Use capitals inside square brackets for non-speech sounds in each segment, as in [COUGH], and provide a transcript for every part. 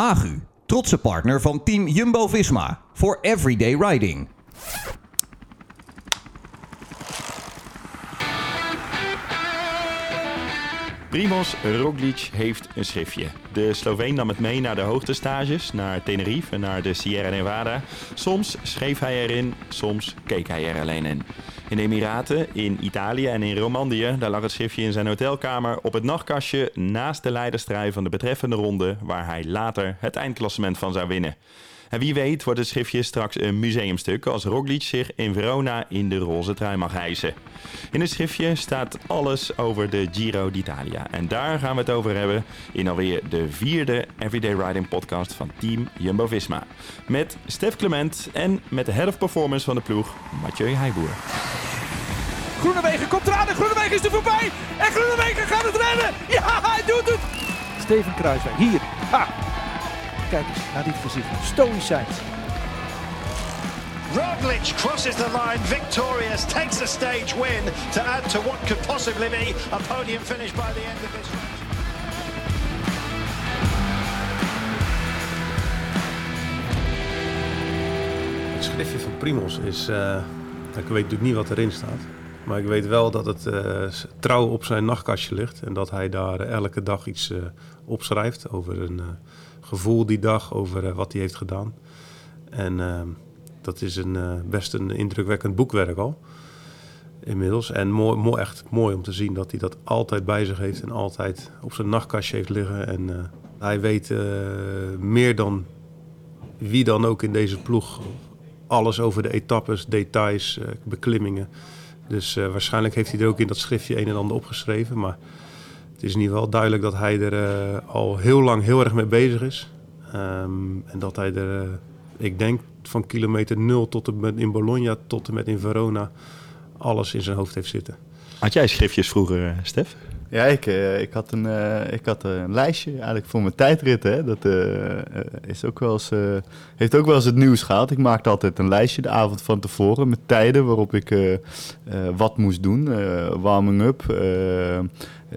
Agu, trotse partner van Team Jumbo-Visma voor everyday riding. Primoz Roglic heeft een schriftje. De Sloveen nam het mee naar de hoogtestages, naar Tenerife en naar de Sierra Nevada. Soms schreef hij erin, soms keek hij er alleen in. In de Emiraten, in Italië en in Romandie, daar lag het schriftje in zijn hotelkamer op het nachtkastje naast de leiderstrui van de betreffende ronde, waar hij later het eindklassement van zou winnen. En wie weet wordt het schriftje straks een museumstuk als Roglic zich in Verona in de roze trui mag hijsen. In het schriftje staat alles over de Giro d'Italia. En daar gaan we het over hebben in alweer de vierde Everyday Riding podcast van Team Jumbo-Visma. Met Stef Clement en met de head of performance van de ploeg, Mathieu Heijboer. Groenewegen komt eraan en Groenewegen is er voorbij. En Groenewegen gaat het redden. Ja, hij doet het. Steven Kruiswijk, hier. Ha. Kijk eens naar dit gezicht. Stoïcijns. Roglic crosses the line victorious, takes a stage win to add to what could possibly be a podium finish by the end of this race. Het schriftje van Primos is. eh, ik weet natuurlijk niet wat erin staat. Maar ik weet wel dat het eh, trouw op zijn nachtkastje ligt. En dat hij daar elke dag iets eh, opschrijft over een eh, gevoel die dag, over eh, wat hij heeft gedaan. En eh, dat is een, eh, best een indrukwekkend boekwerk al. Inmiddels. En mooi, mooi, echt mooi om te zien dat hij dat altijd bij zich heeft en altijd op zijn nachtkastje heeft liggen. En eh, hij weet meer dan wie dan ook in deze ploeg alles over de etappes, details, beklimmingen. Dus waarschijnlijk heeft hij er ook in dat schriftje een en ander opgeschreven. Maar het is in ieder geval duidelijk dat hij er eh, al heel lang heel erg mee bezig is. Ehm, en dat hij er, eh, ik denk, van kilometer nul tot en met in Bologna tot en met in Verona alles in zijn hoofd heeft zitten. Had jij schriftjes vroeger, eh, Stef? Ja, ik, eh, ik, had een, eh, ik had een lijstje eigenlijk voor mijn tijdritten. Hè. Dat is ook wel eens, eh, heeft ook wel eens het nieuws gehaald. Ik maakte altijd een lijstje de avond van tevoren met tijden waarop ik wat moest doen. Eh, warming up,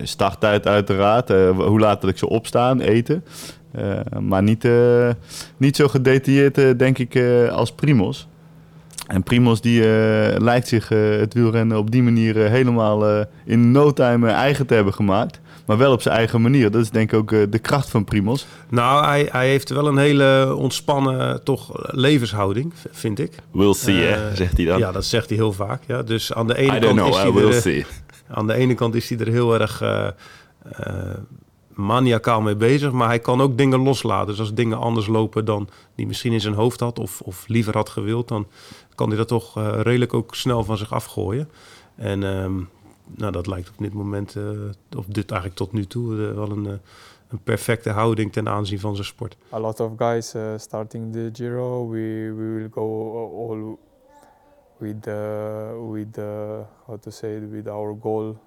starttijd uiteraard, eh, hoe laat dat ik zou opstaan, eten. Eh, maar niet, eh, niet zo gedetailleerd, eh, denk ik, eh, als Primos. En Primos die eh, lijkt zich eh, het wielrennen op die manier eh, helemaal eh, in no time eh, eigen te hebben gemaakt. Maar wel op zijn eigen manier. Dat is denk ik ook eh, de kracht van Primos. Nou, hij, hij heeft wel een hele ontspannen toch, levenshouding, vind ik. We'll see, hè, Eh, zegt hij dan. Ja, dat zegt hij heel vaak. Ja. Dus aan de ene I don't kant is know, I hij will er, see. Aan de ene kant is hij er heel erg eh, maniacaal mee bezig, maar hij kan ook dingen loslaten. Dus als dingen anders lopen dan die misschien in zijn hoofd had of, of liever had gewild, dan kan hij dat toch eh, redelijk ook snel van zich afgooien. En ehm, nou, dat lijkt op dit moment, of dit eigenlijk tot nu toe, wel een, een perfecte houding ten aanzien van zijn sport. a lot of guys uh, starting the Giro. We we will go all with uh, with uh, how to say it, with our goal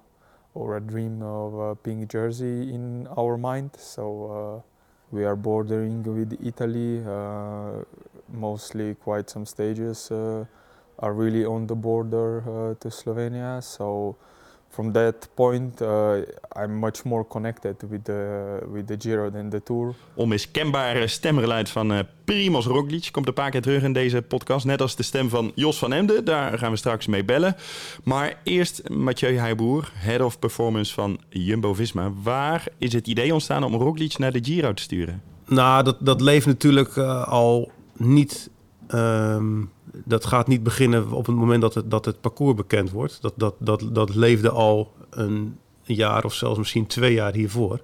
or a dream of a pink jersey in our mind. So uh, we are bordering with Italy. Uh, mostly, quite some stages uh, are really on the border uh, to Slovenia. So from that point, uh, I'm much more connected with the with the Giro than the Tour. Onmiskenbare stemgeluid van eh Primoz Roglic komt een paar keer terug in deze podcast. Net als de stem van Jos van Emden. Daar gaan we straks mee bellen. Maar eerst Mathieu Heijboer, Head of Performance van Jumbo-Visma. Waar is het idee ontstaan om Roglic naar de Giro te sturen? Nou, dat, dat leeft natuurlijk eh, al niet. ehm, dat gaat niet beginnen op het moment dat het, dat het parcours bekend wordt. Dat, dat, dat, dat leefde al een jaar of zelfs misschien twee jaar hiervoor.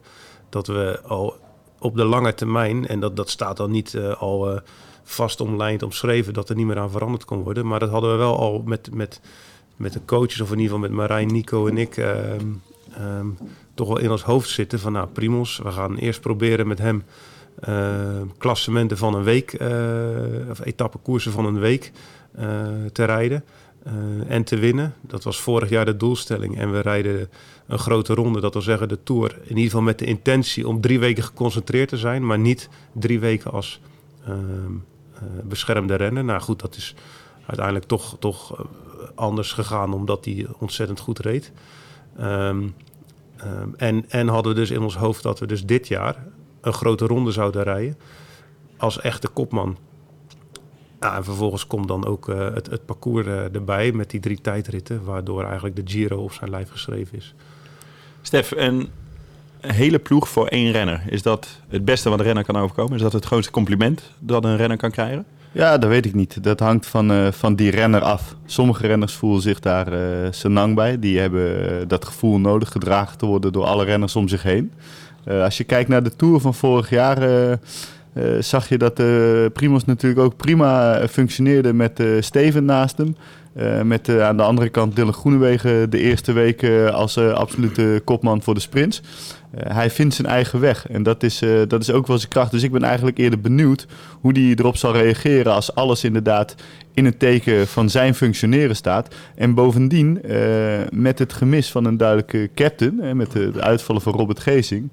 Dat we al op de lange termijn, en dat, dat staat dan niet eh, al eh, vast omlijnd omschreven, dat er niet meer aan veranderd kon worden. Maar dat hadden we wel al met, met, met de coaches, of in ieder geval met Marijn, Nico en ik, ehm, ehm, toch wel in ons hoofd zitten van nou, Primos, we gaan eerst proberen met hem klassementen van een week, eh, of etappekoersen van een week eh, te rijden eh, en te winnen. Dat was vorig jaar de doelstelling. En we rijden een grote ronde, dat wil zeggen de Tour. In ieder geval met de intentie om drie weken geconcentreerd te zijn, maar niet drie weken als ehm, eh, beschermde renner. Nou goed, dat is uiteindelijk toch, toch eh, anders gegaan, omdat hij ontzettend goed reed. Ehm, Ehm, en, en hadden we dus in ons hoofd dat we dus dit jaar een grote ronde zouden rijden. Als echte kopman. Ja, en vervolgens komt dan ook het, het parcours erbij met die drie tijdritten. Waardoor eigenlijk de Giro op zijn lijf geschreven is. Stef, een hele ploeg voor één renner. Is dat het beste wat een renner kan overkomen? Is dat het grootste compliment dat een renner kan krijgen? Ja, dat weet ik niet. Dat hangt van, uh, van die renner af. Sommige renners voelen zich daar uh, senang bij. Die hebben uh, dat gevoel nodig gedragen te worden door alle renners om zich heen. Als je kijkt naar de Tour van vorig jaar... zag je dat de Primos natuurlijk ook prima functioneerde met Steven naast hem. Met aan de andere kant Dylan Groenewegen de eerste week als absolute kopman voor de sprints. Hij vindt zijn eigen weg en dat is, dat is ook wel zijn kracht. Dus ik ben eigenlijk eerder benieuwd hoe hij erop zal reageren als alles inderdaad in het teken van zijn functioneren staat. En bovendien, met het gemis van een duidelijke captain, en met de, uitvallen van Robert Geesing,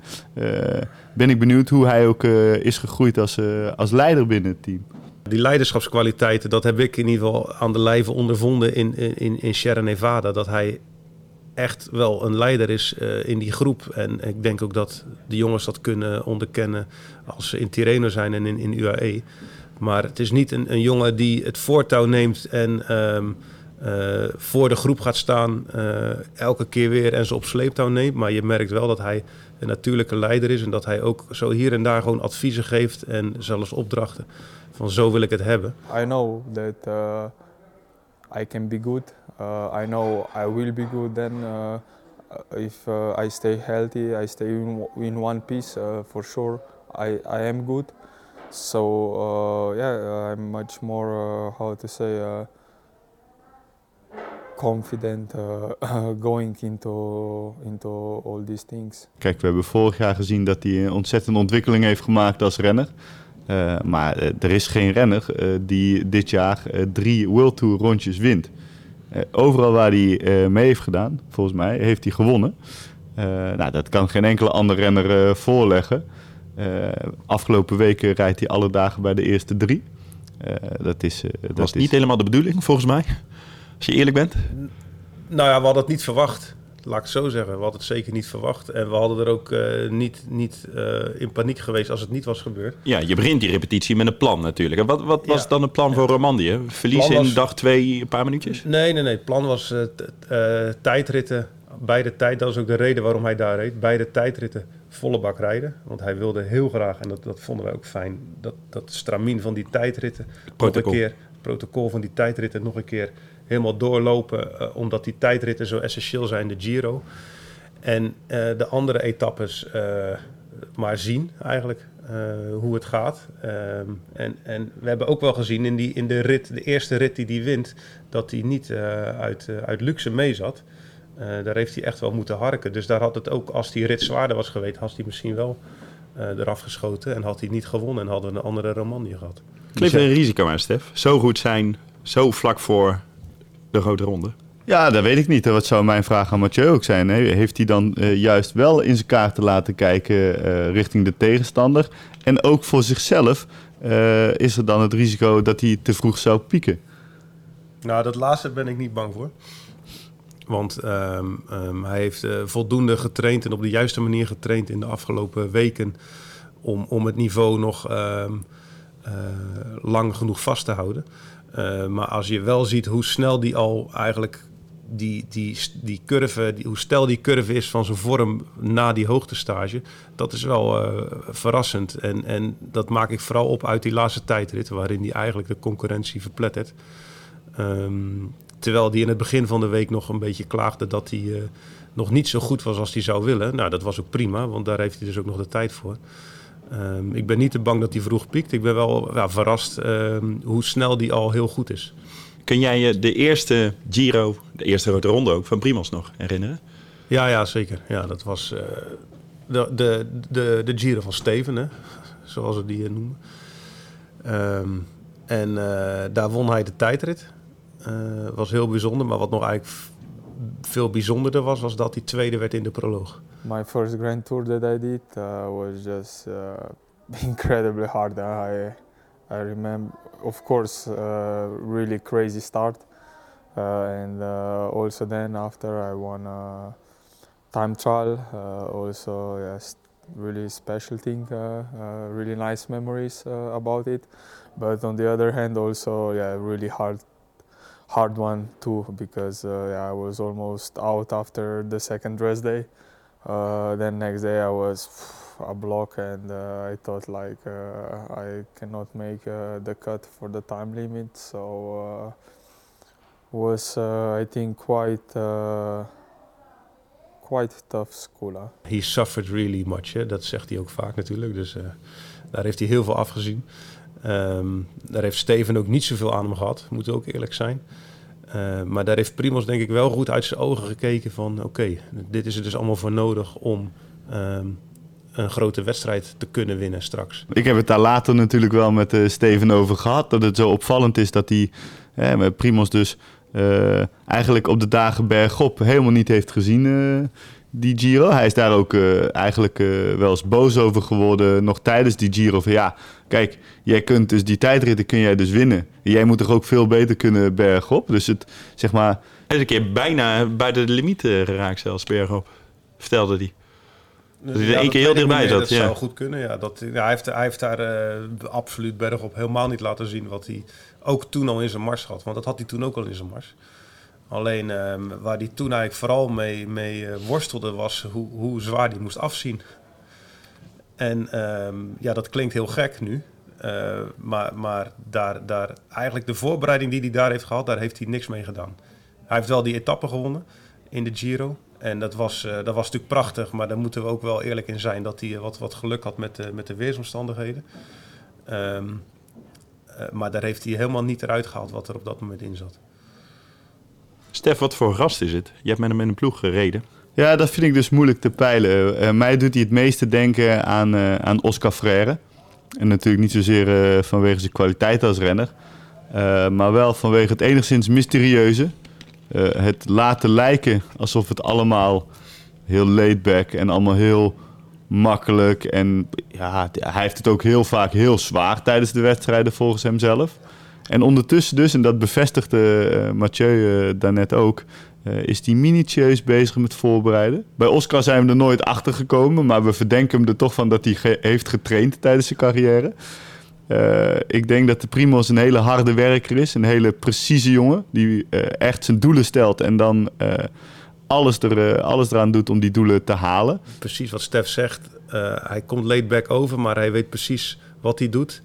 ben ik benieuwd hoe hij ook is gegroeid als, als leider binnen het team. Die leiderschapskwaliteiten, dat heb ik in ieder geval aan de lijve ondervonden in, in, in Sierra Nevada. Dat hij echt wel een leider is uh, in die groep. En ik denk ook dat de jongens dat kunnen onderkennen als ze in Tirreno zijn en in, in UAE. Maar het is niet een, een jongen die het voortouw neemt en um, uh, voor de groep gaat staan. Uh, elke keer weer en ze op sleeptouw neemt. Maar je merkt wel dat hij een natuurlijke leider is. En dat hij ook zo hier en daar gewoon adviezen geeft en zelfs opdrachten. Van zo wil ik het hebben. I know that I can be good. Uh, I know I will be good then uh, if uh, I stay healthy, I stay in, in one piece for sure. I, I am good. So yeah, I'm much more how to say confident uh, [LAUGHS] going into, into all these things. Kijk, we hebben vorig jaar gezien dat hij een ontzettende ontwikkeling heeft gemaakt als renner. Uh, maar uh, er is geen renner die dit jaar drie World Tour rondjes wint. Uh, overal waar hij uh, mee heeft gedaan, volgens mij, heeft hij gewonnen. Uh, nou, dat kan geen enkele andere renner voorleggen. afgelopen weken rijdt hij alle dagen bij de eerste drie. dat is, dat was niet helemaal de bedoeling, volgens mij. Als je eerlijk bent. Nou ja, we hadden het niet verwacht laat ik het zo zeggen. We hadden het zeker niet verwacht. En we hadden er ook uh, niet, niet uh, in paniek geweest als het niet was gebeurd. Ja, je begint die repetitie met een plan natuurlijk. En wat, wat was ja. dan het plan voor Romandie? Verliezen was... in dag twee een paar minuutjes? Nee, nee, nee. Het plan was uh, tijdritten. Beide tijd, dat is ook de reden waarom hij daar reed. Beide tijdritten volle bak rijden. Want hij wilde heel graag, en dat, dat vonden wij ook fijn, dat, dat stramien van die tijdritten. Protocol. Nog een keer, protocol van die tijdritten nog een keer helemaal doorlopen, uh, omdat die tijdritten zo essentieel zijn, de Giro. En uh, de andere etappes uh, maar zien eigenlijk hoe het gaat. Um, en, en we hebben ook wel gezien in, die, in de, rit, de eerste rit die hij wint, dat hij niet uit, uit luxe mee zat. daar heeft hij echt wel moeten harken. Dus daar had het ook, als die rit zwaarder was geweest, had hij misschien wel eraf geschoten. En had hij niet gewonnen en hadden we een andere Romandie gehad. Klinkt een risico aan, Stef. Zo goed zijn, zo vlak voor de grote ronde? Ja, dat weet ik niet. Dat zou mijn vraag aan Mathieu ook zijn. Heeft hij dan uh, juist wel in zijn kaarten laten kijken uh, richting de tegenstander? En ook voor zichzelf uh, is er dan het risico dat hij te vroeg zou pieken? Nou, dat laatste ben ik niet bang voor. Want um, um, hij heeft voldoende getraind en op de juiste manier getraind in de afgelopen weken om, om het niveau nog um, lang genoeg vast te houden. Uh, maar als je wel ziet hoe snel die al eigenlijk die, die, die curve, hoe stel die curve is van zijn vorm na die hoogtestage, dat is wel uh, verrassend. En, en dat maak ik vooral op uit die laatste tijdrit, waarin hij eigenlijk de concurrentie verplettert. Um, terwijl die in het begin van de week nog een beetje klaagde dat hij nog niet zo goed was als hij zou willen. Nou, dat was ook prima, want daar heeft hij dus ook nog de tijd voor. Um, ik ben niet te bang dat hij vroeg piekt. Ik ben wel ja, verrast um, hoe snel die al heel goed is. Kun jij je de eerste Giro, de eerste grote ronde ook, van Primos nog herinneren? Ja, ja zeker. Ja, dat was uh, de, de, de, de Giro van Steven, hè? [LAUGHS] zoals we die noemen. Um, en uh, daar won hij de tijdrit. Uh, was heel bijzonder, maar wat nog eigenlijk veel bijzonderder was, was dat hij tweede werd in de proloog. My first Grand Tour that I did uh, was just uh, [LAUGHS] incredibly hard. I I remember, of course, uh, really crazy start, uh, and uh, also then after I won a time trial. Uh, also, yes, really special thing, uh, uh, really nice memories uh, about it. But on the other hand, also yeah, really hard, hard one too because uh, yeah, I was almost out after the second rest day. Uh, then next day I was a block and uh, I thought like uh, I cannot make uh, the cut for the time limit. So uh, was I think quite quite tough school. Huh? He suffered really much. Hè? Dat zegt hij ook vaak natuurlijk. Dus daar heeft hij heel veel afgezien. Ehm, daar heeft Steven ook niet zoveel aan hem gehad, moet ook eerlijk zijn. Eh, maar daar heeft Primos denk ik wel goed uit zijn ogen gekeken van... oké, dit is er dus allemaal voor nodig om ehm, een grote wedstrijd te kunnen winnen straks. Ik heb het daar later natuurlijk wel met eh, Steven over gehad. Dat het zo opvallend is dat hij hè, met Primos dus eh, eigenlijk op de dagen bergop helemaal niet heeft gezien, die Giro. Hij is daar ook eh, eigenlijk eh, wel eens boos over geworden, nog tijdens die Giro. Van ja, kijk, jij kunt dus die tijdritten kun jij dus winnen. Jij moet toch ook veel beter kunnen bergop. Dus het, zeg maar... Hij is een keer bijna bij de limiet eh, geraakt zelfs, bergop. Vertelde hij. hij er één dat keer heel dichtbij zat, Dat ja. zou goed kunnen, ja. Dat, ja hij, heeft, hij heeft daar absoluut bergop helemaal niet laten zien... wat hij ook toen al in zijn mars had. Want dat had hij toen ook al in zijn mars. Alleen ehm, waar hij toen eigenlijk vooral mee, mee eh, worstelde... was hoe, hoe zwaar hij moest afzien. En ehm, ja, dat klinkt heel gek nu... Eh, maar maar daar, daar, eigenlijk de voorbereiding die hij daar heeft gehad, daar heeft hij niks mee gedaan. Hij heeft wel die etappe gewonnen in de Giro. En dat was, eh, dat was natuurlijk prachtig, maar daar moeten we ook wel eerlijk in zijn dat hij wat, wat geluk had met de, met de weersomstandigheden. Ehm, eh, maar daar heeft hij helemaal niet eruit gehaald wat er op dat moment in zat. Stef, wat voor gast is het? Je hebt met hem in een ploeg gereden. Ja, dat vind ik dus moeilijk te peilen. Eh, mij doet hij het meeste denken aan, eh, aan Oscar Freire. En natuurlijk niet zozeer eh, vanwege zijn kwaliteit als renner. maar wel vanwege het enigszins mysterieuze. Het laten lijken alsof het allemaal heel laid back en allemaal heel makkelijk. En ja, hij heeft het ook heel vaak heel zwaar tijdens de wedstrijden volgens hemzelf. En ondertussen dus, en dat bevestigde eh, Mathieu uh, daarnet ook, uh, is hij minutieus bezig met voorbereiden. Bij Oscar zijn we er nooit achter gekomen, maar we verdenken hem er toch van dat hij heeft getraind tijdens zijn carrière. Ik denk dat de Primos een hele harde werker is, een hele precieze jongen, die echt zijn doelen stelt en dan alles, er, alles eraan doet om die doelen te halen. Precies wat Stef zegt, hij komt laid back over, maar hij weet precies wat hij doet.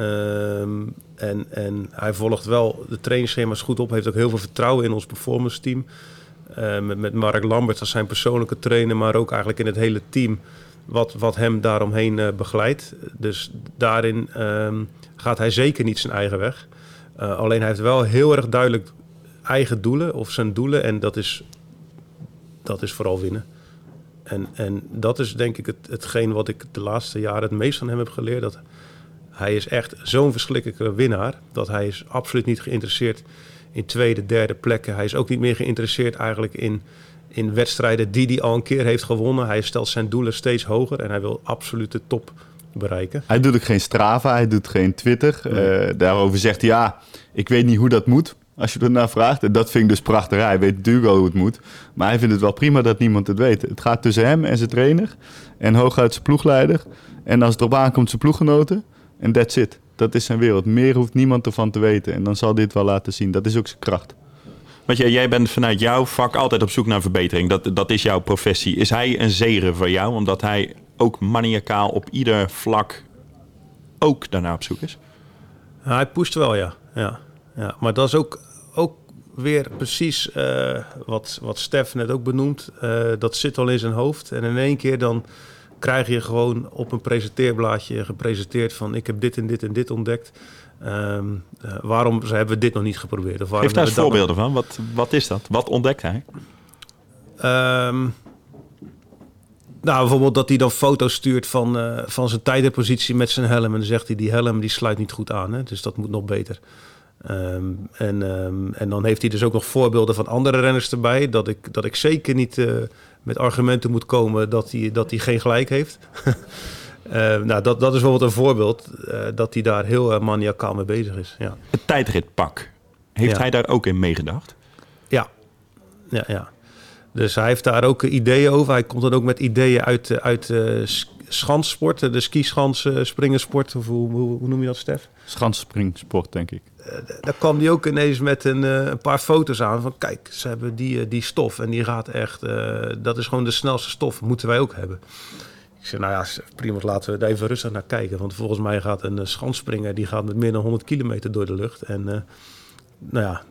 Um, en, en hij volgt wel de trainingsschema's goed op. Heeft ook heel veel vertrouwen in ons performance team. Uh, met, Mark Lambert als zijn persoonlijke trainer, maar ook eigenlijk in het hele team wat, wat hem daaromheen uh, begeleidt. Dus daarin um, gaat hij zeker niet zijn eigen weg. Uh, alleen hij heeft wel heel erg duidelijk eigen doelen of zijn doelen. En dat is, dat is vooral winnen. En, en dat is denk ik het, hetgeen wat ik de laatste jaren het meest van hem heb geleerd. Dat hij is echt zo'n verschrikkelijke winnaar. Dat hij is absoluut niet geïnteresseerd in tweede, derde plekken. Hij is ook niet meer geïnteresseerd eigenlijk in, in wedstrijden die hij al een keer heeft gewonnen. Hij stelt zijn doelen steeds hoger en hij wil absoluut de top bereiken. Hij doet ook geen Strava, hij doet geen Twitter. Nee. Uh, daarover zegt hij, ja, ik weet niet hoe dat moet. Als je ernaar vraagt. En dat vind ik dus prachtig. Hij weet natuurlijk wel hoe het moet. Maar hij vindt het wel prima dat niemand het weet. Het gaat tussen hem en zijn trainer. En hooguit zijn ploegleider. En als het erop aankomt zijn ploeggenoten. En that's it. Dat is zijn wereld. Meer hoeft niemand ervan te weten. En dan zal dit wel laten zien. Dat is ook zijn kracht. Want jij, jij bent vanuit jouw vak altijd op zoek naar verbetering. Dat, dat is jouw professie. Is hij een zegen voor jou? Omdat hij ook maniacaal op ieder vlak ook daarna op zoek is? Ja, hij pusht wel, ja. ja, ja. Maar dat is ook, ook weer precies uh, wat, wat Stef net ook benoemt. Uh, dat zit al in zijn hoofd. En in één keer dan krijg je gewoon op een presenteerblaadje gepresenteerd van ik heb dit en dit en dit ontdekt. Um, uh, waarom hebben we dit nog niet geprobeerd? Of Geef daar eens voorbeelden van. Wat, wat is dat? Wat ontdekt hij? Um, nou, bijvoorbeeld dat hij dan foto's stuurt van, uh, van zijn tijdenpositie met zijn helm. En dan zegt hij, die helm die sluit niet goed aan. Hè? Dus dat moet nog beter. Um, en, um, en dan heeft hij dus ook nog voorbeelden van andere renners erbij. Dat ik, dat ik zeker niet uh, met argumenten moet komen dat hij, dat hij geen gelijk heeft. uh, [LAUGHS] nou, dat, dat is bijvoorbeeld een voorbeeld uh, dat hij daar heel maniacaal mee bezig is. Ja. Het tijdritpak, heeft ja. hij daar ook in meegedacht? Ja. ja, ja. Dus hij heeft daar ook ideeën over. Hij komt dan ook met ideeën uit, uit uh, schanssport, de skischans, uh, springersport, of hoe, hoe, hoe, noem je dat, Stef? Schansspringsport, denk ik. Uh, daar kwam hij ook ineens met een, uh, een, paar foto's aan van kijk, ze hebben die, die stof en die gaat echt, dat is gewoon de snelste stof, moeten wij ook hebben. Ik zei, nou ja, prima, laten we daar even rustig naar kijken. Want volgens mij gaat een schansspringer, die gaat met meer dan 100 kilometer door de lucht. En nou ja,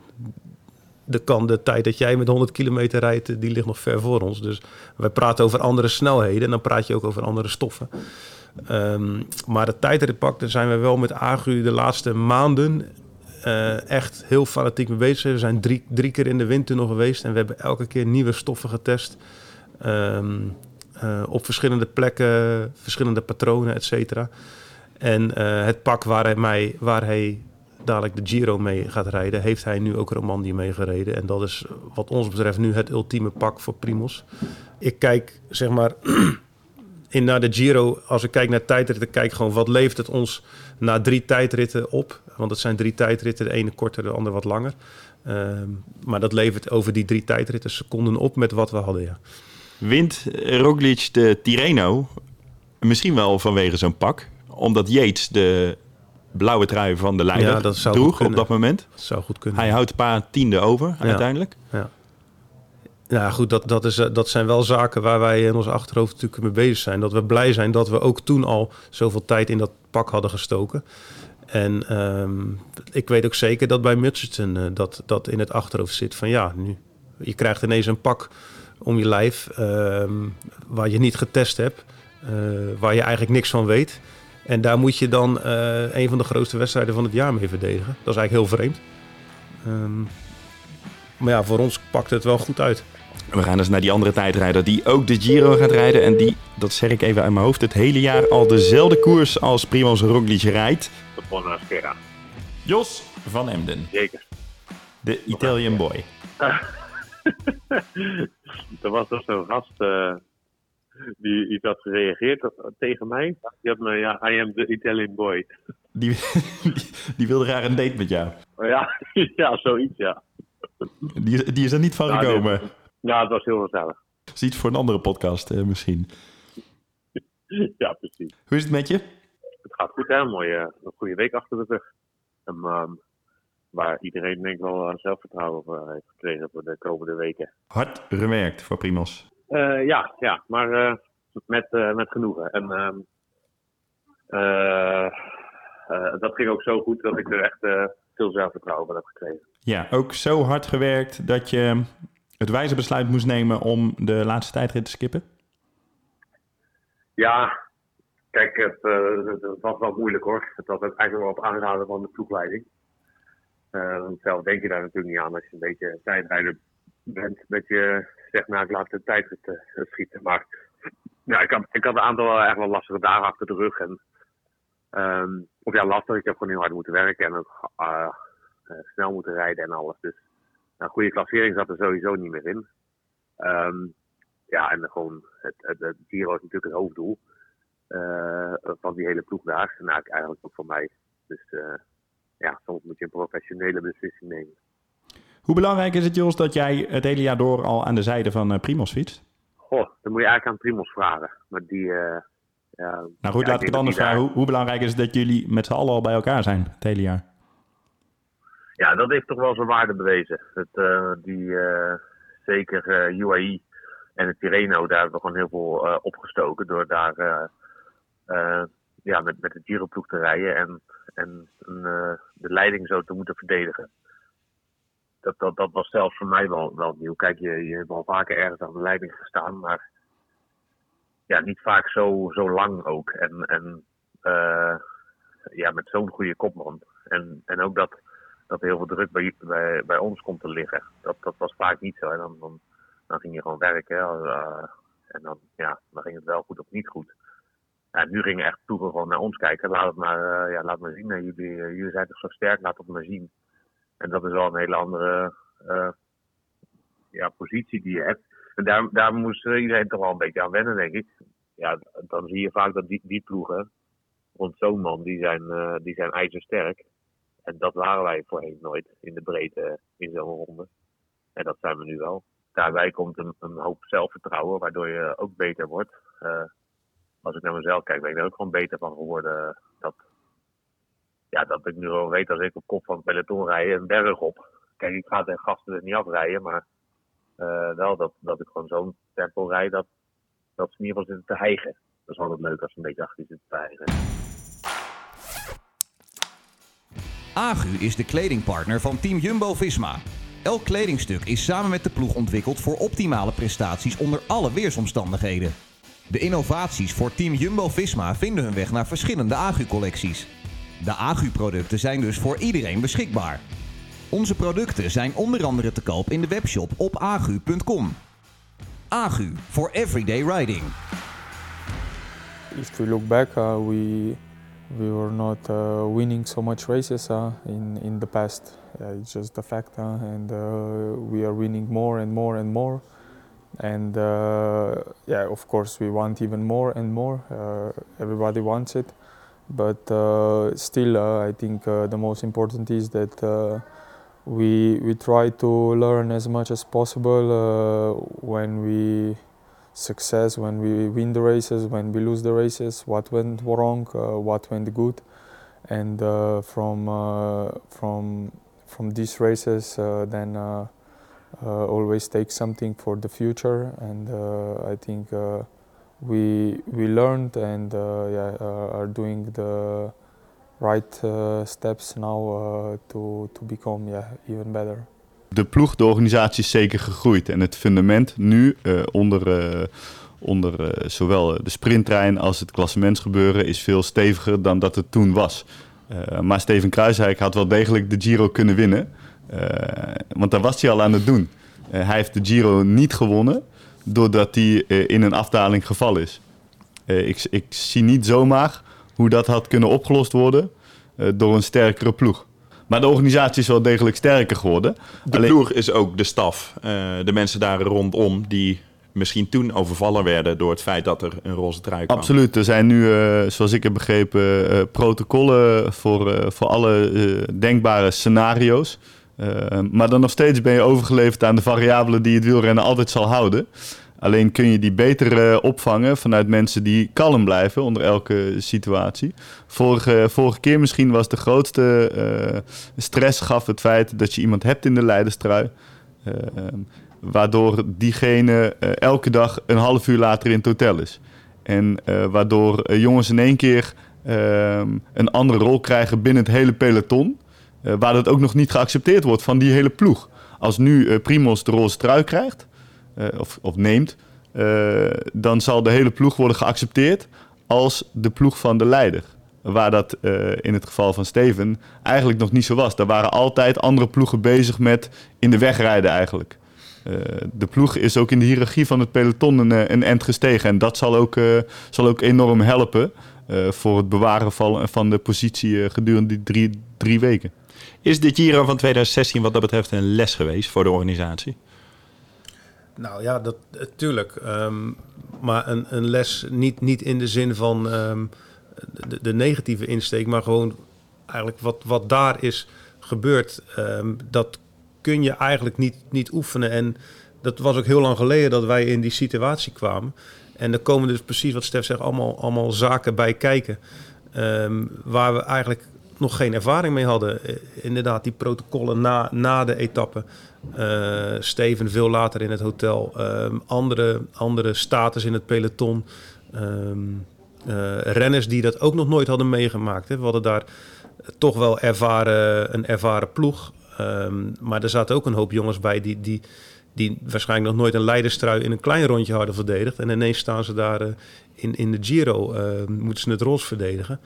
de, kan, de tijd dat jij met 100 kilometer rijdt, die ligt nog ver voor ons. Dus wij praten over andere snelheden en dan praat je ook over andere stoffen. Um, maar de tijdritpak, daar zijn we wel met Agu de laatste maanden uh, echt heel fanatiek mee bezig. We zijn drie, drie keer in de windtunnel geweest en we hebben elke keer nieuwe stoffen getest. Um, uh, op verschillende plekken, verschillende patronen, et cetera. En uh, het pak waar hij, mij, waar hij dadelijk de Giro mee gaat rijden, heeft hij nu ook Romandie meegereden. En dat is wat ons betreft nu het ultieme pak voor Primos. Ik kijk zeg maar [CLEARS THROAT] in naar de Giro, als ik kijk naar tijdritten, kijk gewoon wat leeft het ons na drie tijdritten op. Want het zijn drie tijdritten, de ene korter, de andere wat langer. Uh, maar dat levert over die drie tijdritten seconden op met wat we hadden, ja. Wint Roglic de Tirreno misschien wel vanwege zo'n pak? Omdat Yates de blauwe trui van de leider ja, dat zou droeg op dat moment. Dat zou goed kunnen. Hij houdt een paar tiende over ja. uiteindelijk. Ja. Ja, goed, dat, dat, is, eh, dat zijn wel zaken waar wij in ons achterhoofd natuurlijk mee bezig zijn. Dat we blij zijn dat we ook toen al zoveel tijd in dat pak hadden gestoken. En um, ik weet ook zeker dat bij Mutcherson uh, dat, dat in het achterhoofd zit van ja, nu, je krijgt ineens een pak om je lijf um, waar je niet getest hebt, uh, waar je eigenlijk niks van weet. En daar moet je dan een van de grootste wedstrijden van het jaar mee verdedigen. Dat is eigenlijk heel vreemd. Um, maar ja, voor ons pakt het wel goed uit. We gaan dus naar die andere tijdrijder die ook de Giro gaat rijden. En die, dat zeg ik even uit mijn hoofd, het hele jaar al dezelfde koers als Primoz Roglic rijdt. Bonasera. Jos van Emden. Zeker. De Italian boy. [LAUGHS] er was toch zo'n gast uh, die iets had gereageerd tegen mij. Die had me, ja, I am the Italian boy. Die, [LAUGHS] die, die wilde graag een date met jou. Ja, [LAUGHS] ja zoiets, ja. Die, die is er niet van gekomen. Ja, het was heel gezellig. Ziet voor een andere podcast eh, misschien. [LAUGHS] ja, precies. Hoe is het met je? Het gaat goed, hè? Een mooie, een goede week achter de rug. En, um, waar iedereen denk ik wel zelfvertrouwen voor heeft gekregen voor de komende weken. Hard gewerkt voor Primos. Uh, ja, ja, maar uh, met, uh, met genoegen. En um, dat ging ook zo goed dat ik er echt veel zelfvertrouwen van heb gekregen. Ja, ook zo hard gewerkt dat je het wijze besluit moest nemen om de laatste tijdrit te skippen? Ja, kijk, het, uh, was wel moeilijk hoor. Het was eigenlijk wel op aanraden van de ploegleiding. Uh, zelf denk je daar natuurlijk niet aan als je een beetje tijdrijder bent. Dat je zegt, nou ik laat de tijdrit uh, schieten. Maar ik, had, ik had een aantal echt wel lastige dagen achter de rug. En, um, of ja, lastig. Ik heb gewoon heel hard moeten werken en ook snel moeten rijden en alles. Dus een goede klassering zat er sowieso niet meer in. Um, ja, en gewoon het, het, het Giro is natuurlijk het hoofddoel uh, van die hele ploeg daar. En eigenlijk ook voor mij. Dus uh, ja, soms moet je een professionele beslissing nemen. Hoe belangrijk is het, Jos, dat jij het hele jaar door al aan de zijde van uh, Primos fietst? Goh, dan moet je eigenlijk aan Primos vragen. Maar die... nou goed, laat ik het anders vragen. Hoe, hoe, belangrijk is het dat jullie met z'n allen al bij elkaar zijn het hele jaar? Ja, dat heeft toch wel zijn waarde bewezen. Het, uh, die, uh, zeker uh, UAE en het Tirreno, daar hebben we gewoon heel veel opgestoken door daar ja, met, met de Giro-ploeg te rijden en, en de leiding zo te moeten verdedigen. Dat, dat, dat was zelfs voor mij wel, wel nieuw. Kijk, je, je hebt al vaker ergens aan de leiding gestaan, maar ja, niet vaak zo, zo lang ook. En, en ja, met zo'n goede kopman. En, en ook dat dat heel veel druk bij, bij, bij ons komt te liggen. Dat, dat was vaak niet zo. En dan, dan, dan ging je gewoon werken. Uh, en dan, ja, dan ging het wel goed of niet goed. En nu gingen echt ploegen gewoon naar ons kijken. Laat het maar, uh, ja, laat maar zien. Jullie, uh, jullie zijn toch zo sterk, laat het maar zien. En dat is wel een hele andere ja, positie die je hebt. En daar, daar moest iedereen toch wel een beetje aan wennen, denk ik. Ja, dan zie je vaak dat die, die ploegen rond zo'n man, die zijn, die zijn ijzersterk. En dat waren wij voorheen nooit in de breedte in zo'n ronde. En dat zijn we nu wel. Daarbij komt een, een hoop zelfvertrouwen, waardoor je ook beter wordt. Uh, als ik naar mezelf kijk, ben ik er ook gewoon beter van geworden. Dat, ja, dat ik nu wel weet als ik op kop van het peloton rij een berg op. Kijk, ik ga de gasten er niet afrijden, maar wel dat, dat ik gewoon zo'n tempo rijd dat, dat ze in ieder geval zitten te hijgen. Dat is altijd leuk als ze een beetje achter je zitten te hijgen. Agu is de kledingpartner van Team Jumbo-Visma. Elk kledingstuk is samen met de ploeg ontwikkeld voor optimale prestaties onder alle weersomstandigheden. De innovaties voor Team Jumbo-Visma vinden hun weg naar verschillende Agu-collecties. De Agu-producten zijn dus voor iedereen beschikbaar. Onze producten zijn onder andere te koop in de webshop op agu.com. Agu for everyday riding. If we look back, uh, we we were not uh, winning so much races uh, in in the past. Yeah, it's just a fact, uh, and uh, we are winning more and more and more. And uh, yeah, of course, we want even more and more. everybody wants it, but still, I think the most important is that we we try to learn as much as possible uh, when we success when we win the races when we lose the races what went wrong uh, what went good and uh, from uh, from from these races uh, then uh, always take something for the future and I think we we learned and yeah are doing the right uh, steps now uh, to, to become yeah, even better. De ploeg, de organisatie is zeker gegroeid. En het fundament nu uh, onder, uh, onder uh, zowel de sprinttrein als het klassementsgebeuren is veel steviger dan dat het toen was. maar Steven Kruiswijk had wel degelijk de Giro kunnen winnen. want daar was hij al aan het doen. hij heeft de Giro niet gewonnen doordat hij in een afdaling gevallen is. ik, ik zie niet zomaar hoe dat had kunnen opgelost worden door een sterkere ploeg. Maar de organisatie is wel degelijk sterker geworden. De ploeg is ook de staf, uh, de mensen daar rondom die misschien toen overvallen werden door het feit dat er een roze trui kwam. Absoluut. Er zijn nu, uh, zoals ik heb begrepen, protocollen voor, voor alle denkbare scenario's. maar dan nog steeds ben je overgeleverd aan de variabelen die het wielrennen altijd zal houden. Alleen kun je die beter uh, opvangen vanuit mensen die kalm blijven onder elke situatie. Vorige, vorige keer misschien was de grootste uh, stress gaf het feit dat je iemand hebt in de leiderstrui. Uh, waardoor diegene elke dag een half uur later in het hotel is. En waardoor jongens in één keer ehm, een andere rol krijgen binnen het hele peloton. waar dat ook nog niet geaccepteerd wordt van die hele ploeg. Als nu Primos de roze trui krijgt, eh, of, of, neemt, eh, dan zal de hele ploeg worden geaccepteerd als de ploeg van de leider. Waar dat uh, in het geval van Steven eigenlijk nog niet zo was. Daar waren altijd andere ploegen bezig met in de weg rijden eigenlijk. De ploeg is ook in de hiërarchie van het peloton een, een end gestegen. En dat zal ook, zal ook enorm helpen voor het bewaren van, van de positie gedurende die drie, drie weken. Is dit Giro van 2016 wat dat betreft een les geweest voor de organisatie? Nou ja, dat tuurlijk. Um, maar een, een les niet, niet in de zin van um, de, de, negatieve insteek, maar gewoon eigenlijk wat, wat daar is gebeurd, um, dat kun je eigenlijk niet, niet oefenen. En dat was ook heel lang geleden dat wij in die situatie kwamen. En er komen dus precies wat Stef zegt, allemaal, allemaal zaken bij kijken. waar we eigenlijk nog geen ervaring mee hadden. Eh, inderdaad, die protocollen na, na de etappe. Uh, Steven veel later in het hotel. Um, andere, andere status in het peloton. Um, uh, renners die dat ook nog nooit hadden meegemaakt. Hè. We hadden daar toch wel ervaren, een ervaren ploeg. Um, maar er zaten ook een hoop jongens bij die, die, die waarschijnlijk nog nooit een leiderstrui in een klein rondje hadden verdedigd. En ineens staan ze daar uh, in, in de Giro, moeten ze het roze verdedigen.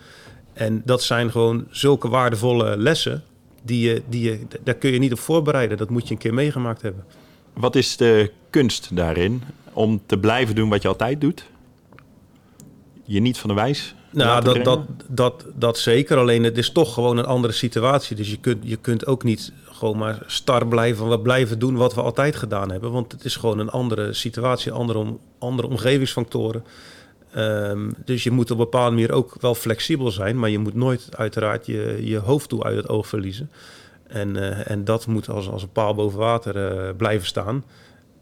En dat zijn gewoon zulke waardevolle lessen. Die je, die je, daar kun je niet op voorbereiden. Dat moet je een keer meegemaakt hebben. Wat is de kunst daarin? Om te blijven doen wat je altijd doet? Je niet van de wijs? Nou, dat, dat, dat, dat zeker. Alleen het is toch gewoon een andere situatie. Dus je kunt, je kunt ook niet gewoon maar star blijven. We blijven doen wat we altijd gedaan hebben. Want het is gewoon een andere situatie, andere, andere omgevingsfactoren. Um, dus je moet op een bepaalde manier ook wel flexibel zijn, maar je moet nooit uiteraard je, je hoofddoel uit het oog verliezen. En, uh, en dat moet als, als een paal boven water uh, blijven staan.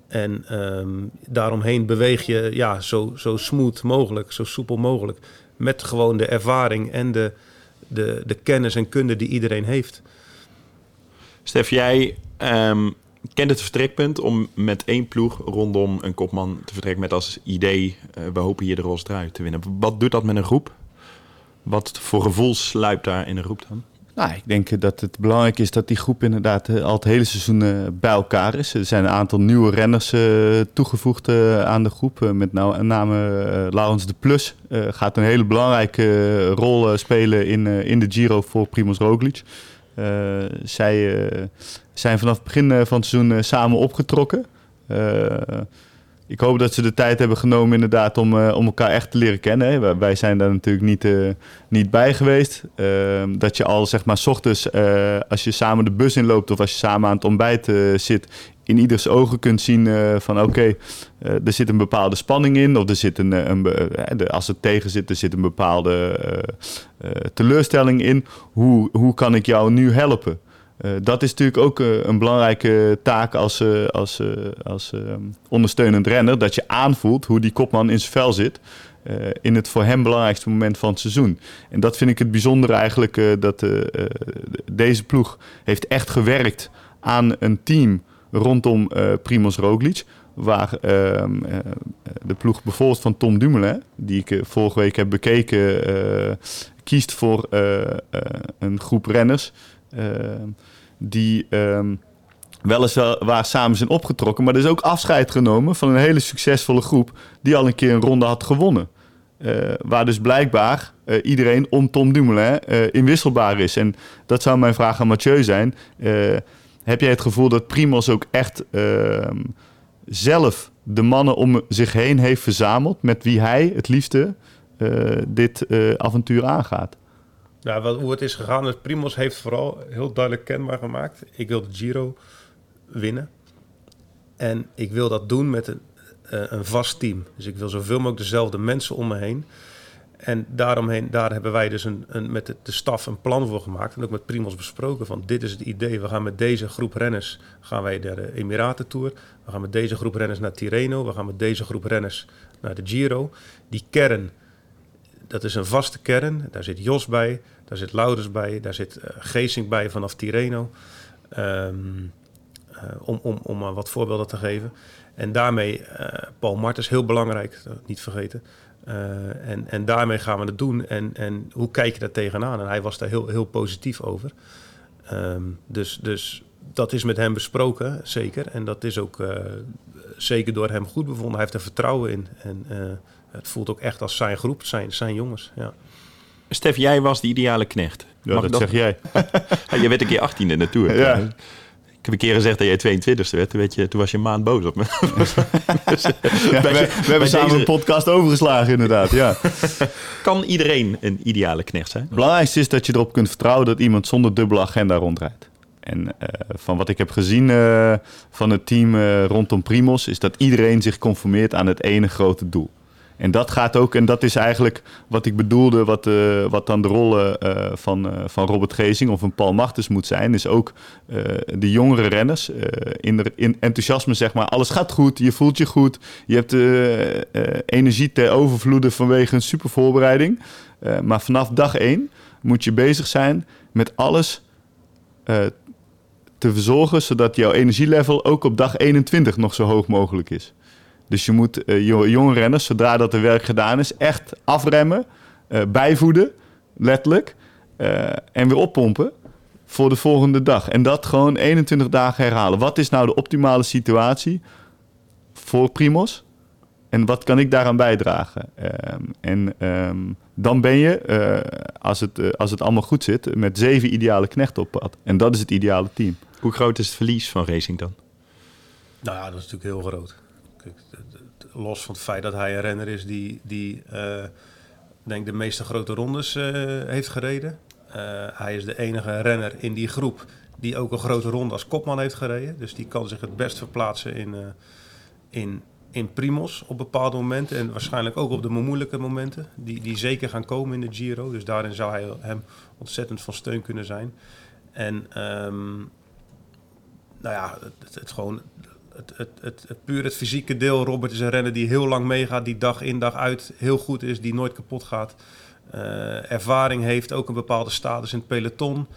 En ehm, daaromheen beweeg je ja, zo, zo smooth mogelijk, zo soepel mogelijk. Met gewoon de ervaring en de, de, de kennis en kunde die iedereen heeft. Stef, jij ehm, kent het vertrekpunt om met één ploeg rondom een kopman te vertrekken met als idee: uh, we hopen hier de Rolls eruit te winnen. Wat doet dat met een groep? Wat voor gevoel sluipt daar in een groep dan? Nou, ik denk dat het belangrijk is dat die groep inderdaad eh, al het hele seizoen eh, bij elkaar is. Er zijn een aantal nieuwe renners toegevoegd aan de groep. met nou, name Laurens de Plus gaat een hele belangrijke rol spelen in, in de Giro voor Primoz Roglic. Zij zijn vanaf het begin van het seizoen samen opgetrokken ik hoop dat ze de tijd hebben genomen inderdaad om, uh, om elkaar echt te leren kennen. Hè. Wij zijn daar natuurlijk niet, uh, niet bij geweest. Uh, dat je al zeg maar s ochtends eh, als je samen de bus inloopt of als je samen aan het ontbijt zit, in ieders ogen kunt zien van oké, er zit een bepaalde spanning in. Of er zit een, een als het tegen zit, er zit een bepaalde teleurstelling in. Hoe, hoe kan ik jou nu helpen? Uh, dat is natuurlijk ook uh, een belangrijke taak als, uh, als, als ondersteunend renner. Dat je aanvoelt hoe die kopman in zijn vel zit. in het voor hem belangrijkste moment van het seizoen. En dat vind ik het bijzondere eigenlijk. dat deze ploeg heeft echt gewerkt aan een team rondom Primoz Roglic. Waar ehm, de ploeg bijvoorbeeld van Tom Dumoulin, die ik vorige week heb bekeken, kiest voor een groep renners die um, weliswaar samen zijn opgetrokken. Maar er is ook afscheid genomen van een hele succesvolle groep die al een keer een ronde had gewonnen. Uh, waar dus blijkbaar uh, iedereen om Tom Dumoulin uh, inwisselbaar is. En dat zou mijn vraag aan Mathieu zijn. heb jij het gevoel dat Primos ook echt ehm, zelf de mannen om zich heen heeft verzameld... met wie hij het liefste dit avontuur aangaat? Wat, hoe het is gegaan, is Primos heeft vooral heel duidelijk kenbaar gemaakt. Ik wil de Giro winnen. En ik wil dat doen met een, uh, een vast team. Dus ik wil zoveel mogelijk dezelfde mensen om me heen. En daaromheen, daar hebben wij dus een, een, met de, de staf een plan voor gemaakt. En ook met Primos besproken van dit is het idee. We gaan met deze groep renners gaan wij naar de Emiraten Tour. We gaan met deze groep renners naar Tirreno. We gaan met deze groep renners naar de Giro. Die kern dat is een vaste kern. Daar zit Jos bij, daar zit Laurens bij, daar zit uh, Geesink bij vanaf Tireno. Um, uh, om, om, om wat voorbeelden te geven. En daarmee, Paul Martens, heel belangrijk, niet vergeten. en, en daarmee gaan we het doen. En, en hoe kijk je daar tegenaan? En hij was daar heel, heel positief over. Um, dus, dus dat is met hem besproken, zeker. En dat is ook zeker door hem goed bevonden. Hij heeft er vertrouwen in. En het voelt ook echt als zijn groep, zijn, zijn jongens. Ja. Stef, jij was de ideale knecht. Ja, dat, zeg jij. [LAUGHS] je werd een keer 18 in de Tour. Ja. Ik heb een keer gezegd dat jij 22 werd. Toen, je, toen was je een maand boos op me. [LAUGHS] dus, ja, we, we hebben samen een podcast overgeslagen, inderdaad. Ja. [LAUGHS] kan iedereen een ideale knecht zijn? Het belangrijkste is dat je erop kunt vertrouwen dat iemand zonder dubbele agenda rondrijdt. En uh, van wat ik heb gezien uh, van het team uh, rondom Primos, is dat iedereen zich conformeert aan het ene grote doel. En dat gaat ook, en dat is eigenlijk wat ik bedoelde, wat, uh, wat dan de rol uh, van, uh, van Robert Gezing of een Paul Martens moet zijn, is ook de jongere renners in enthousiasme, zeg maar. Alles gaat goed, je voelt je goed, je hebt energie te overvloeden vanwege een super voorbereiding. maar vanaf dag één moet je bezig zijn met alles te verzorgen, zodat jouw energielevel ook op dag 21 nog zo hoog mogelijk is. Dus je moet uh, jonge renners, zodra dat de werk gedaan is, echt afremmen, uh, bijvoeden, letterlijk, uh, en weer oppompen voor de volgende dag. En dat gewoon 21 dagen herhalen. Wat is nou de optimale situatie voor Primos? En wat kan ik daaraan bijdragen? Um, en um, dan ben je, als, het, als het allemaal goed zit, met zeven ideale knechten op pad. En dat is het ideale team. Hoe groot is het verlies van Racing dan? Nou ja, dat is natuurlijk heel groot los van het feit dat hij een renner is die, die uh, denk de meeste grote rondes uh, heeft gereden. Uh, hij is de enige renner in die groep die ook een grote ronde als kopman heeft gereden. Dus die kan zich het best verplaatsen in, in, in Primos op bepaalde momenten. En waarschijnlijk ook op de moeilijke momenten. Die, die zeker gaan komen in de Giro. Dus daarin zou hij hem ontzettend van steun kunnen zijn. En um, nou ja, het, het gewoon het, het, het, het, puur het fysieke deel. Robert is een renner die heel lang meegaat, die dag in dag uit heel goed is, die nooit kapot gaat. Uh, ervaring heeft, ook een bepaalde status in het peloton.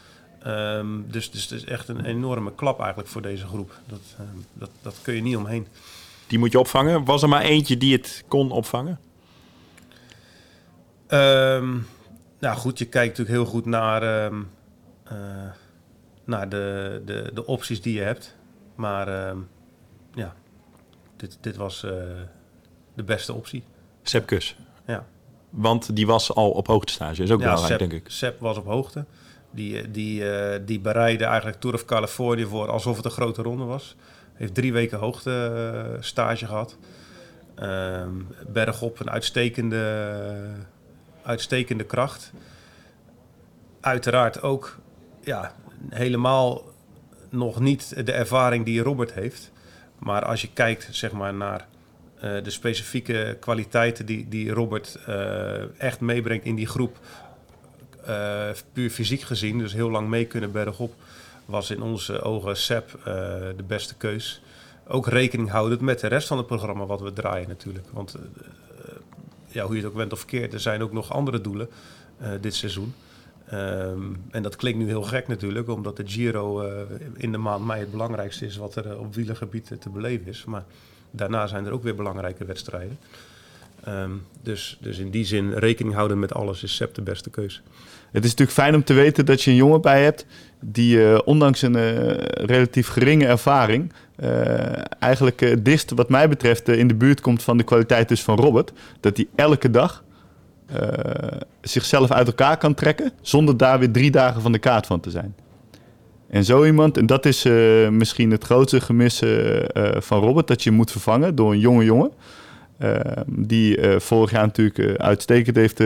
Um, dus, dus het is echt een enorme klap eigenlijk voor deze groep. Dat, um, dat, dat kun je niet omheen. Die moet je opvangen. Was er maar eentje die het kon opvangen? Um, nou goed, je kijkt natuurlijk heel goed naar, uh, naar de, de, de opties die je hebt. Maar ja, dit, dit was uh, de beste optie. Sepp Kus. Ja. Want die was al op hoogtestage. Is ook ja, belangrijk, Sepp, denk ik. Sepp was op hoogte. Die, die, uh, die bereidde eigenlijk Tour of Californië voor alsof het een grote ronde was. Heeft drie weken hoogte uh, stage gehad. Uh, bergop een uitstekende, uitstekende kracht. Uiteraard ook ja, helemaal nog niet de ervaring die Robert heeft. Maar als je kijkt zeg maar, naar uh, de specifieke kwaliteiten die, die Robert uh, echt meebrengt in die groep, uh, puur fysiek gezien, dus heel lang mee kunnen bergop, was in onze ogen Sepp de beste keus. Ook rekening houdend met de rest van het programma wat we draaien natuurlijk. Want ja, hoe je het ook bent of verkeerd, er zijn ook nog andere doelen dit seizoen. Um, en dat klinkt nu heel gek natuurlijk, omdat de Giro uh, in de maand mei het belangrijkste is wat er uh, op wielergebied te beleven is. Maar daarna zijn er ook weer belangrijke wedstrijden. Um, dus, dus in die zin rekening houden met alles is Sepp de beste keus. Het is natuurlijk fijn om te weten dat je een jongen bij hebt die ondanks een relatief geringe ervaring eigenlijk dist wat mij betreft in de buurt komt van de kwaliteit dus van Robert. Dat hij elke dag uh, zichzelf uit elkaar kan trekken zonder daar weer drie dagen van de kaart van te zijn. En zo iemand, en dat is uh, misschien het grootste gemis uh, van Robert, dat je moet vervangen door een jonge jongen. die vorig jaar natuurlijk uitstekend heeft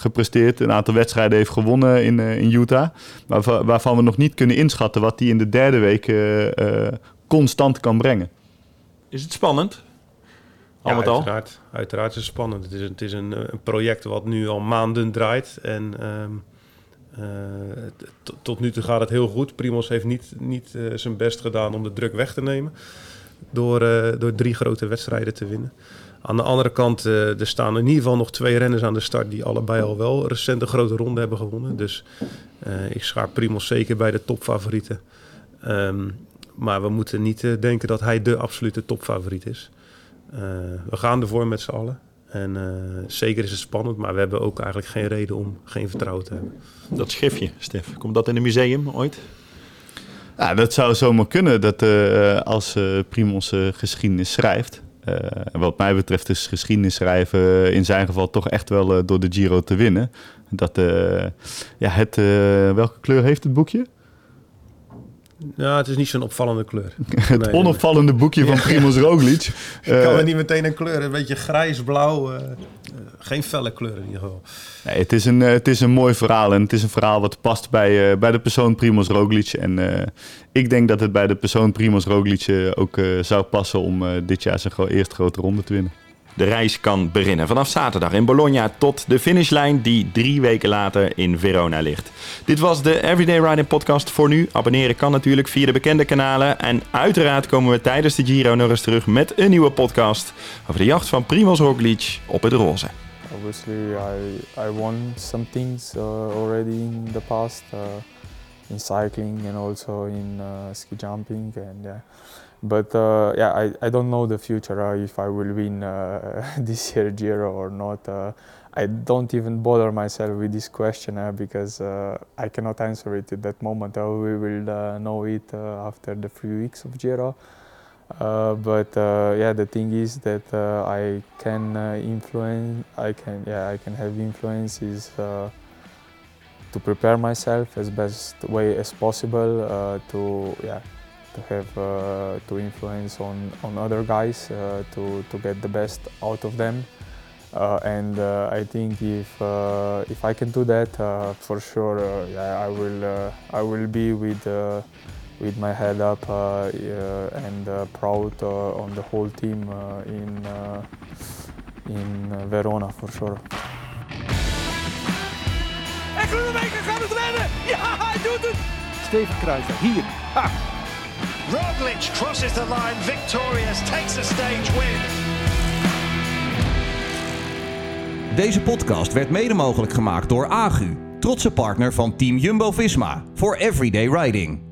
gepresteerd, een aantal wedstrijden heeft gewonnen in, in Utah. Maar waarvan we nog niet kunnen inschatten wat hij in de derde week constant kan brengen. Is het spannend? Ja, uiteraard, uiteraard is het spannend. Het is, het is een, een project wat nu al maanden draait. En um, uh, tot nu toe gaat het heel goed. Primos heeft niet, niet uh, zijn best gedaan om de druk weg te nemen. Door, uh, door drie grote wedstrijden te winnen. Aan de andere kant, er staan in ieder geval nog twee renners aan de start... die allebei al wel recent een grote ronde hebben gewonnen. Dus ik schaar Primos zeker bij de topfavorieten. Um, maar we moeten niet denken dat hij de absolute topfavoriet is. Uh, we gaan ervoor met z'n allen. En uh, zeker is het spannend, maar we hebben ook eigenlijk geen reden om geen vertrouwen te hebben. Dat schriftje, Stef, komt dat in een museum ooit? Ja, dat zou zomaar kunnen, dat uh, als Primos geschiedenis schrijft. wat mij betreft is geschiedenis schrijven in zijn geval toch echt wel door de Giro te winnen. Dat, ja, het, welke kleur heeft het boekje? Ja, het is niet zo'n opvallende kleur. [LAUGHS] het nee, onopvallende nee. boekje van Primoz Roglic. [LAUGHS] Ik kan er niet meteen een kleur, een beetje grijs, blauw. Uh, uh, geen felle kleur in ieder geval. Nee, het, is een, het is een mooi verhaal en het is een verhaal wat past bij, bij de persoon Primoz Roglic. En ik denk dat het bij de persoon Primoz Roglic ook zou passen om dit jaar zijn eerste grote ronde te winnen. De reis kan beginnen vanaf zaterdag in Bologna tot de finishlijn die drie weken later in Verona ligt. Dit was de Everyday Riding podcast voor nu. Abonneren kan natuurlijk via de bekende kanalen. En uiteraard komen we tijdens de Giro nog eens terug met een nieuwe podcast over de jacht van Primoz Roglic op het roze. Obviously I, I won some things uh, already in the past. Uh, in cycling and also in uh, ski jumping and yeah. But uh, yeah, I, I don't know the future uh, if I will win uh, [LAUGHS] this year Giro or not. Uh, I don't even bother myself with this question uh, because uh, I cannot answer it at that moment. we will know it after the three weeks of Giro. but yeah, the thing is that I can influence. I can yeah, I can have influences to prepare myself as best way as possible to yeah to have uh, to influence on, on other guys uh, to, to get the best out of them. Uh, and uh, I think if uh, if I can do that, uh, for sure, yeah, I will I will be with with my head up and proud on the whole team in in Verona for sure. En Groenewegen gaat het redden! Ja, hij doet het! Steven Kruijswijk, hier. Ha! Roglic crosses the line victorious, takes a stage win. Deze podcast werd mede mogelijk gemaakt door Agu, trotse partner van Team Jumbo-Visma voor Everyday Riding.